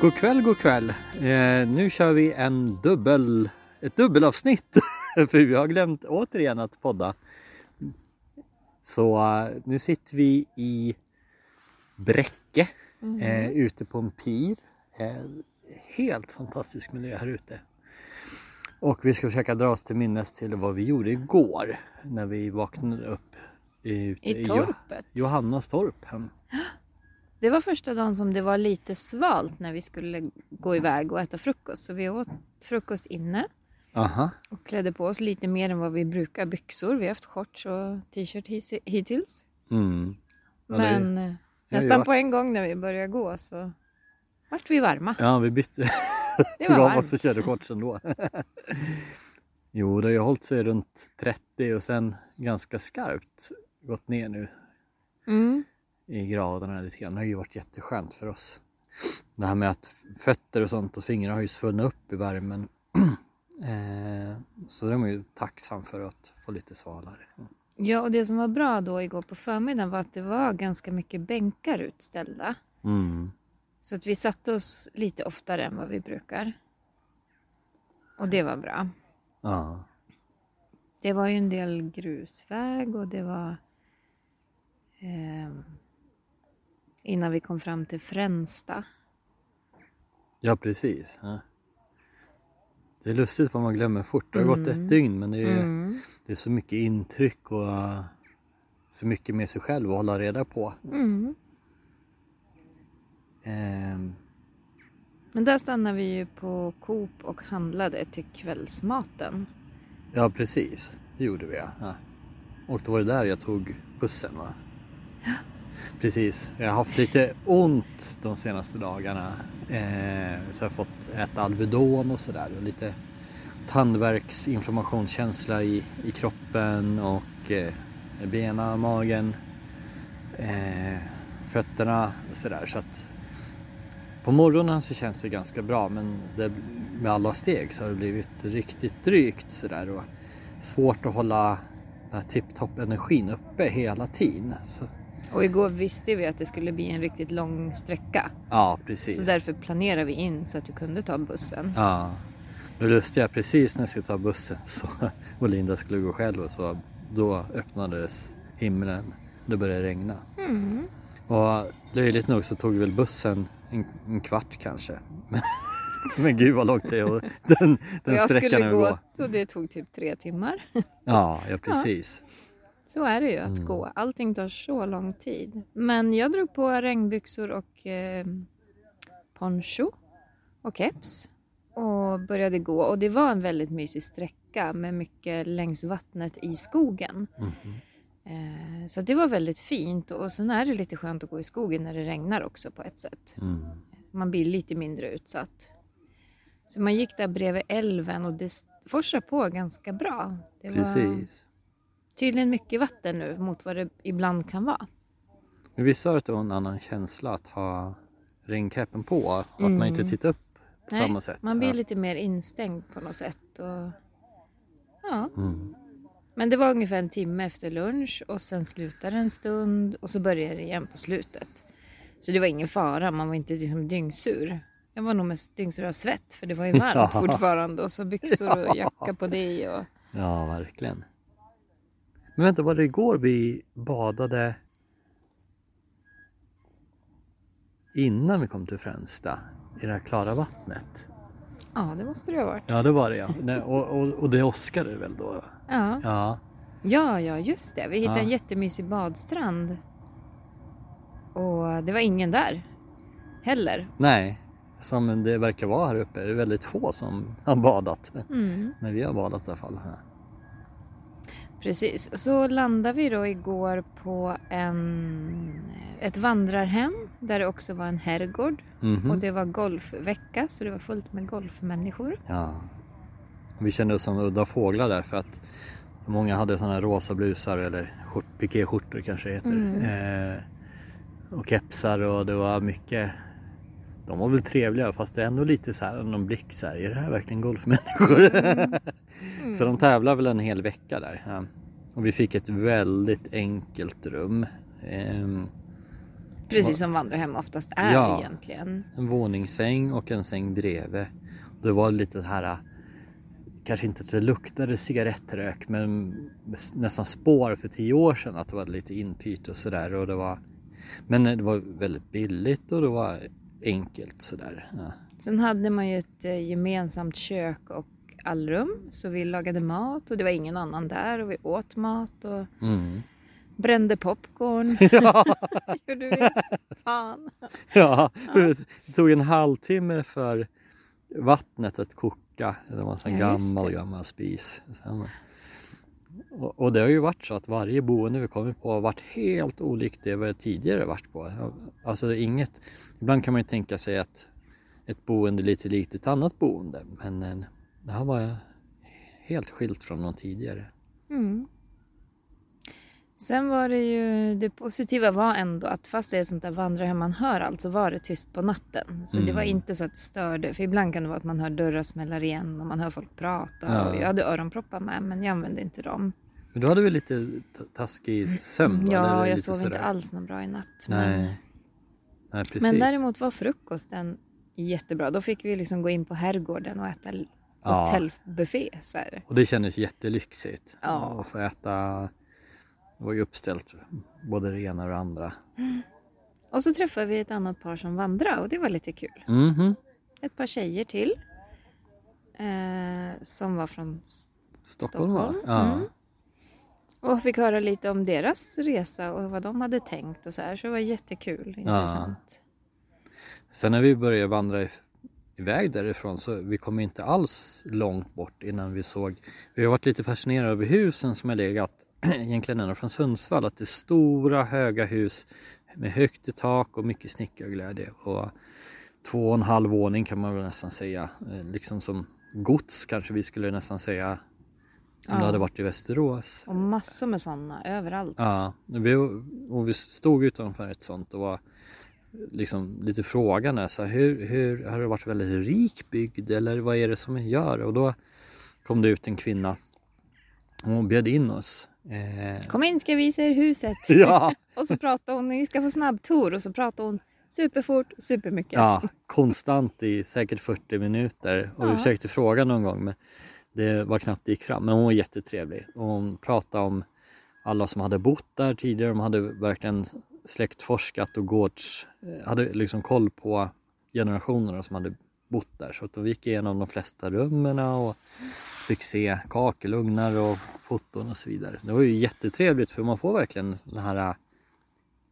God kväll, god kväll. Eh, nu kör vi en dubbel, ett dubbelavsnitt för vi har glömt återigen att podda. Så eh, nu sitter vi i Bräcke eh, ute på en pir. Eh, helt fantastisk miljö här ute. Och vi ska försöka dra oss till minnes till vad vi gjorde igår när vi vaknade upp ute I Jo- torpet? Johannestorp. hem. Det var första dagen som det var lite svalt när vi skulle gå iväg och äta frukost. Så vi åt frukost inne Aha. och klädde på oss lite mer än vad vi brukar. Byxor, vi har haft shorts och t-shirt hittills. Mm. Ja, det Men eh, nästan på en gång när vi började gå så vart vi varma. Ja, vi bytte. Det Tog var av oss och körde shorts ändå. jo, det har ju hållit sig runt 30 och sen ganska skarpt gått ner nu Mm. I graderna lite grann. Det har ju varit jätteskönt för oss. Det här med att fötter och sånt och fingrar har ju svullnat upp i värmen. eh, så det är ju tacksam för att få lite svalare. Ja, och det som var bra då igår på förmiddagen var att det var ganska mycket bänkar utställda. Mm. Så att vi satte oss lite oftare än vad vi brukar. Och det var bra. Ja. Det var ju en del grusväg och det var eh, innan vi kom fram till Fränsta. ja, precis. Ja. Det är lustigt vad man glömmer fort. Det har gått ett dygn men det är, Mm. det är så mycket intryck och så mycket med sig själv att hålla reda på. Mm. Ehm, Men där stannade vi ju på Coop och handlade till kvällsmaten. ja precis, det gjorde vi ja. ja. Och då var det där jag tog bussen va? Precis, jag har haft lite ont de senaste dagarna. Eh, så jag har fått äta Alvedon och sådär lite tandvärksinflammationskänsla i, i kroppen och eh, bena, magen, eh, fötterna och sådär. Så att på morgonen så känns det ganska bra men det, med alla steg så har det blivit riktigt drygt sådär och svårt att hålla den här tipptopp energin uppe hela tiden. Så, och igår visste vi att det skulle bli en riktigt lång sträcka. ja, precis. Så därför planerade vi in så att vi kunde ta bussen. Ja. Det lustiga precis när jag skulle ta bussen så, och Linda skulle gå själv och så då öppnades himlen. Det började regna. Mm. Och löjligt nog så tog vi väl bussen en, en kvart kanske. Men, men gud vad långt det är och den, den jag sträckan skulle är gå och det tog typ tre timmar. Ja, ja precis. Så är det ju att Mm. gå. Allting tar så lång tid. Men jag drog på regnbyxor och eh, poncho och keps och började gå. Och det var en väldigt mysig sträcka med mycket längs vattnet i skogen. Mhm. Eh, så det var väldigt fint och sen är det lite skönt att gå i skogen när det regnar också på ett sätt. Mm. Man blir lite mindre utsatt. Så man gick där bredvid älven och det forsade på ganska bra. Det var Precis. Tydligen mycket vatten nu mot vad det ibland kan vara. Men visst sa du att det var en annan känsla att ha regncapen på? och Att man inte tittar upp på samma sätt? man blir Ja. lite mer instängd på något sätt. Och... Ja. Mm. Men det var ungefär en timme efter lunch och sen slutade en stund och så började det igen på slutet. Så det var ingen fara, man var inte liksom dyngsur. Jag var nog mest dyngsur av svett för det var ju varmt Ja. fortfarande och så byxor och jacka på det. Och... Ja, verkligen. Men vänta, var det igår vi badade innan vi kom till Fränsta? I det här klara vattnet? Ja, det måste det ha varit. Ja, det var det ja. Och, och, och det åskade väl då? Ja, Ja. ja, ja just det. Vi hittade Ja. en jättemysig badstrand. Och det var ingen där heller. Nej, som det verkar vara här uppe. Det är väldigt få som har badat. Mm. När vi har badat i alla fall. Precis, så landade vi då igår på en, ett vandrarhem där det också var en herrgård Mhm. och det var golfvecka så det var fullt med golfmänniskor. Ja. Vi kände oss som udda fåglar där för att många hade sådana här rosa blusar eller skjort, pikéskjortor kanske det heter. Eh, och kepsar och det var mycket de var väl trevliga fast det är ändå lite så här någon blick så här, är det här verkligen golfmänniskor? så de tävlar väl en hel vecka där. Ja. Och vi fick ett väldigt enkelt rum. Ehm, Precis som vandrarhem oftast är Ja. egentligen. En våningssäng och en säng bredvid. Det var lite här, kanske inte att det luktade cigarettrök men nästan spår för tio år sedan att det var lite inpyrt och sådär. Och det var, men det var väldigt billigt och det var enkelt sådär. Ja. Sen hade man ju ett eh, gemensamt kök och allrum. Så vi lagade mat och det var ingen annan där och vi åt mat och Mm. brände popcorn. Gjorde vi. Fan. Ja, det tog en halvtimme för vattnet att koka. Det var en Ja, gammal, gammal spis. Sen- Och, det har ju varit så att varje boende vi kommit på har varit helt olikt det vi tidigare varit på. Alltså inget, ibland kan man ju tänka sig att ett boende är lite likt ett annat boende. Men det här var helt skilt från de tidigare. Mm. Sen var det ju, det positiva var ändå att fast det är sånt där vandrarhem man hör allt så var det tyst på natten. Så det var Mm. inte så att det störde. För ibland kan det vara att man hör dörrar smälla igen och man hör folk prata. Ja. Och jag hade öronproppar med men jag använde inte dem. Men du hade väl lite taskig sömn? va? Ja, jag sov inte sådär? alls någon bra i natt. Men, Nej. Nej, precis. men däremot var frukosten jättebra. Då fick vi liksom gå in på herrgården och äta Ja. hotellbuffé. Så här. Och det kändes jättelyxigt. Ja. Att få äta. Det var ju uppställt både det ena och det andra. Och så träffade vi ett annat par som vandrade och det var lite kul. Mhm. Ett par tjejer till. Eh, som var från Stockholm? Stockholm, Ja. mm. Och fick höra lite om deras resa och vad de hade tänkt och så här. Så det var jättekul, intressant. Sen när vi började vandra iväg därifrån så vi kom inte alls långt bort innan vi såg. Vi har varit lite fascinerade över husen som har legat egentligen ända från Sundsvall. Att det är stora höga hus med högt i tak och mycket snickarglädje. Och två och en halv våning kan man väl nästan säga. Eh, Liksom som gods kanske vi skulle nästan säga. Om Ja. det hade varit i Västerås. Och massor med sådana överallt. Ja, vi, och vi stod utanför ett sånt och var liksom lite frågande. Så här, hur, hur, har det varit väldigt rik bygd eller vad är det som gör? Och då kom det ut en kvinna och hon bjöd in oss. Eh, Kom in ska jag visa er huset. ja, Och så pratade hon, ni ska få snabbtour och så pratade hon superfort, supermycket. ja, konstant i säkert 40 minuter. Och vi Ja. försökte fråga någon gång men det var knappt det gick fram. Men hon var jättetrevlig. Och hon pratade om alla som hade bott där tidigare. De hade verkligen släktforskat och gårds... Eh, hade liksom koll på generationerna som hade bott där. Så att de gick igenom de flesta rummen och fick se kakelugnar och foton och så vidare. Det var ju jättetrevligt för man får verkligen den här eh,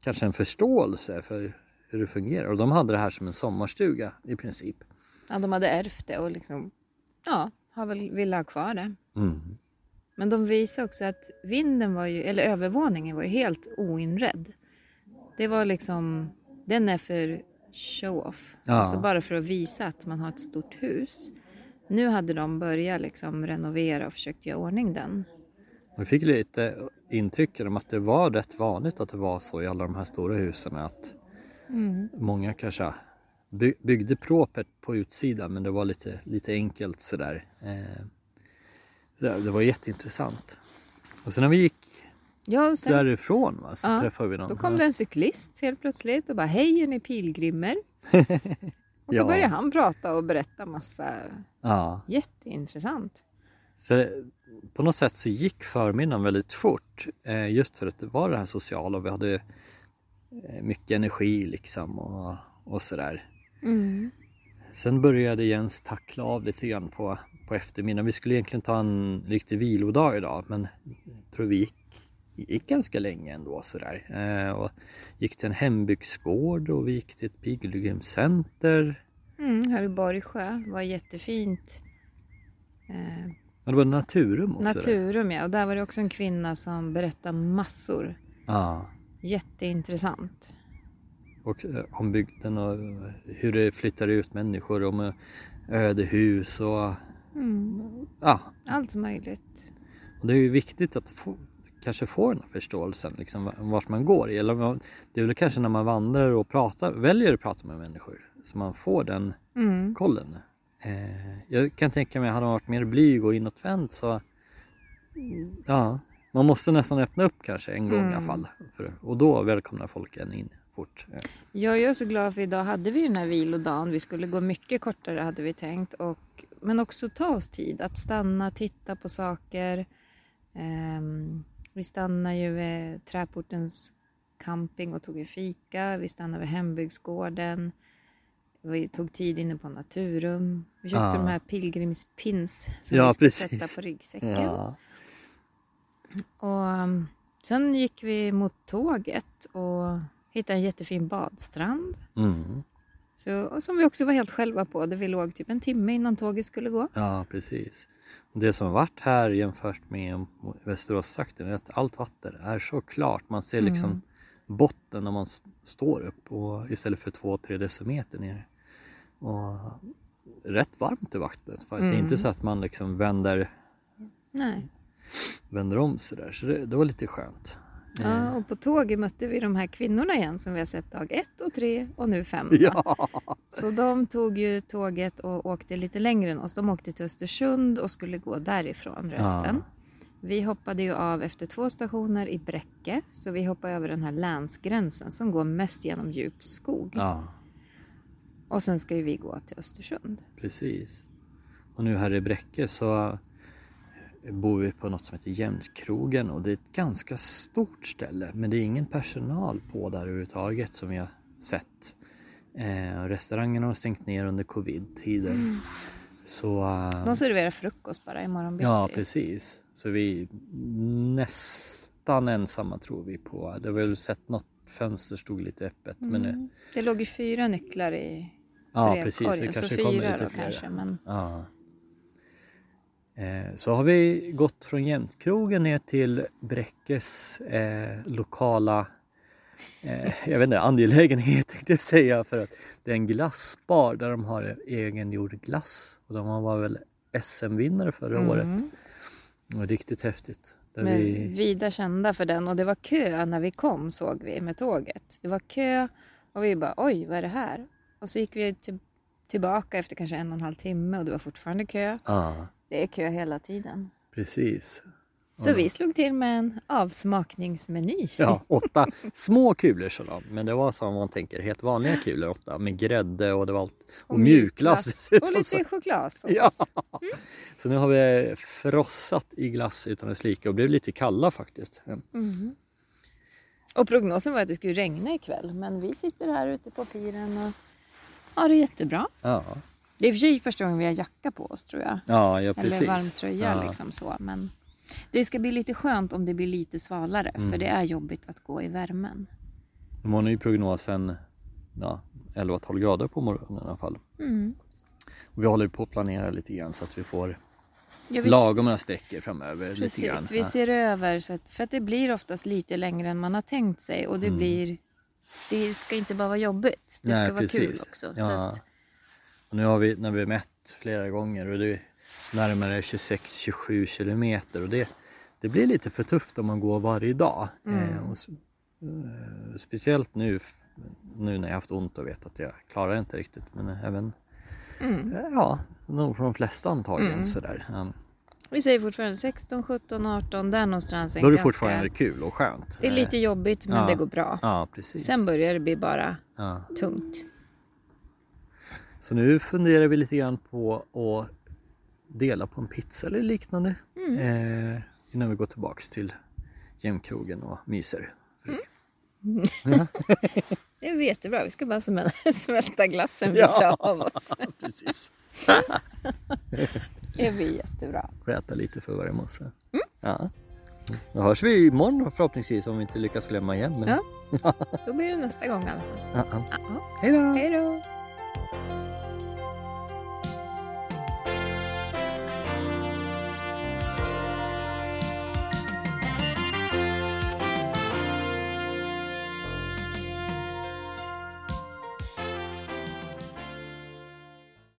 kanske en förståelse för hur det fungerar. Och de hade det här som en sommarstuga i princip. Ja, de hade ärvt det och liksom, ja, har väl ville ha kvar det. Mm. Men de visade också att vinden var ju, eller övervåningen var ju helt oinredd. Det var liksom, den är för show-off. Ja. Alltså bara för att visa att man har ett stort hus. Nu hade de börjat liksom renovera och försökt göra ordning den. Vi fick lite intryck om att det var rätt vanligt att det var så i alla de här stora husen att många kanske by- byggde propert på utsidan men det var lite, lite enkelt sådär. Eh, så det var jätteintressant. Och sen när vi gick Ja, sen, därifrån va, så Ja, träffade vi någon. då kom det en cyklist helt plötsligt och bara hej är ni pilgrimer? och så Ja. började han prata och berätta massa Ja. jätteintressant. Så på något sätt så gick förmiddagen väldigt fort. Eh, just för att det var det här sociala och vi hade eh, mycket energi liksom och, och sådär. Mm. Sen började Jens tackla av lite grann på, på eftermiddagen. Vi skulle egentligen ta en riktig vilodag idag men jag tror vi gick, gick ganska länge ändå sådär. Eh, och gick till en hembygdsgård och vi gick till ett pilgrimscenter. Mm, här i Borgsjö var jättefint. Eh, Och det var Naturum också. där. Naturum ja, och där var det också en kvinna som berättade massor. Ja. Jätteintressant. Och eh, om bygden och eh, hur det flyttar ut människor om eh, ödehus och Mm. ja, Allt möjligt. och det är ju viktigt att få, kanske få den här förståelsen liksom va- vart man går. Eller det är väl kanske när man vandrar och pratar, väljer att prata med människor så man får den Mm. kollen. Eh, jag kan tänka mig, hade man varit mer blyg och inåtvänd så ja, man måste nästan öppna upp kanske en gång i alla Mm. fall. För, och då välkomnar folk en in. Fort. Jag är så glad för idag hade vi den här vilodagen. Vi skulle gå mycket kortare hade vi tänkt. Och, men också ta oss tid att stanna, titta på saker. Ehm, vi stannade ju vid Träportens camping och tog en fika. Vi stannade vid hembygdsgården. Vi tog tid inne på Naturum. Vi köpte Ja. de här pilgrimspins som Ja, vi ska precis. sätta på ryggsäcken. Ja. Och um, sen gick vi mot tåget och hittade en jättefin badstrand. Mm. Så, och som vi också var helt själva på. Där vi låg typ en timme innan tåget skulle gå. ja, precis. Det som varit här jämfört med Västeråstrakten är att allt vatten är så klart. Man ser liksom Mm. botten när man står upp och istället för 2-3 decimeter ner. Och rätt varmt i vattnet. För att Det är Mm. inte så att man liksom vänder, Nej. vänder om sådär. Så det, det var lite skönt. Ja, och på tåget mötte vi de här kvinnorna igen som vi har sett dag ett och tre och nu fem. Ja, Så de tog ju tåget och åkte lite längre än oss. De åkte till Östersund och skulle gå därifrån resten. Vi hoppade ju av efter två stationer i Bräcke. Så vi hoppade över den här länsgränsen som går mest genom djup skog. ja, Och sen ska ju vi gå till Östersund. precis. Och nu här i Bräcke så bor vi på något som heter Jämtkrogen och det är ett ganska stort ställe men det är ingen personal på där överhuvudtaget som vi har sett. Eh, restaurangerna har stängt ner under covid-tiden. Så eh, De serverar frukost bara imorgon bitti. ja, precis. Så vi är nästan ensamma tror vi på. Det har väl sett något fönster stod lite öppet men det, Mm. Det låg ju fyra nycklar i ja precis det så kanske fyra kommer lite då fler. kanske. Men Ja. Eh, Så har vi gått från Jämtkrogen ner till Bräckes eh, lokala eh, jag vet inte, angelägenhet tänkte jag säga för att det är en glassbar där de har egengjord glass och de var väl SM-vinnare förra Mm. året. Det var riktigt häftigt. Men vi, vida kända för den och det var kö när vi kom såg vi med tåget. Det var kö och vi bara oj vad är det här? Och så gick vi till, tillbaka efter kanske en och en halv timme och det var fortfarande kö. ja, Det är kö hela tiden. precis. Så vi slog till med en avsmakningsmeny. Ja, åtta små kulor så då. Men det var som man tänker helt vanliga kulor åtta med grädde och det var allt. Och, mjukglass dessutom. Och lite chokladssås. Ja. Så nu har vi frossat i glass utan att slika och blev lite kalla faktiskt. Mm. Och prognosen var att det skulle regna ikväll men vi sitter här ute på piren och har det jättebra. Ja, Det är i och för sig första gången vi har jacka på oss tror jag. ja, ja precis. Eller varm tröja ja. liksom så. Men det ska bli lite skönt om det blir lite svalare Mm. för det är jobbigt att gå i värmen. Imorgon är ju prognosen ja, 11-12 grader på morgonen i alla fall. Mm. Och vi håller på att planera lite grann så att vi får Ja, vi, lagom några sträckor framöver. lite grann. precis, vi ser över så att, för att det blir oftast lite längre än man har tänkt sig och det blir det ska inte bara vara jobbigt, det Mm. Nej, ska vara kul precis. också. Så Ja. att, Och nu har vi, när vi mätt flera gånger och det är närmare 26-27 kilometer och det, det blir lite för tufft om man går varje dag. Mm. Eh, och, eh, speciellt nu, nu när jag haft ont och vet att jag klarar inte riktigt. Men även, mm. eh, ja, nog för de flesta antagligen Mm. sådär. Ja. Vi säger fortfarande 16, 17, 18, där någonstans. en Då är det ganska- fortfarande kul och skönt. Det är lite jobbigt men Ja. det går bra. Ja, precis. Sen börjar det bli bara Ja. tungt. Så nu funderar vi lite grann på att dela på en pizza eller liknande Mm. eh, innan vi går tillbaks till Jämtkrogen och myser. Det är jättebra, vi ska bara smäl- smälta glassen Ja. vissa av oss. Precis. Det blir jättebra. Får äta lite för varje morse. Mm. Ja. Då hörs vi imorgon förhoppningsvis om vi inte lyckas glömma igen. Men... Ja. Då blir det nästa gång i alla fall. Hej då!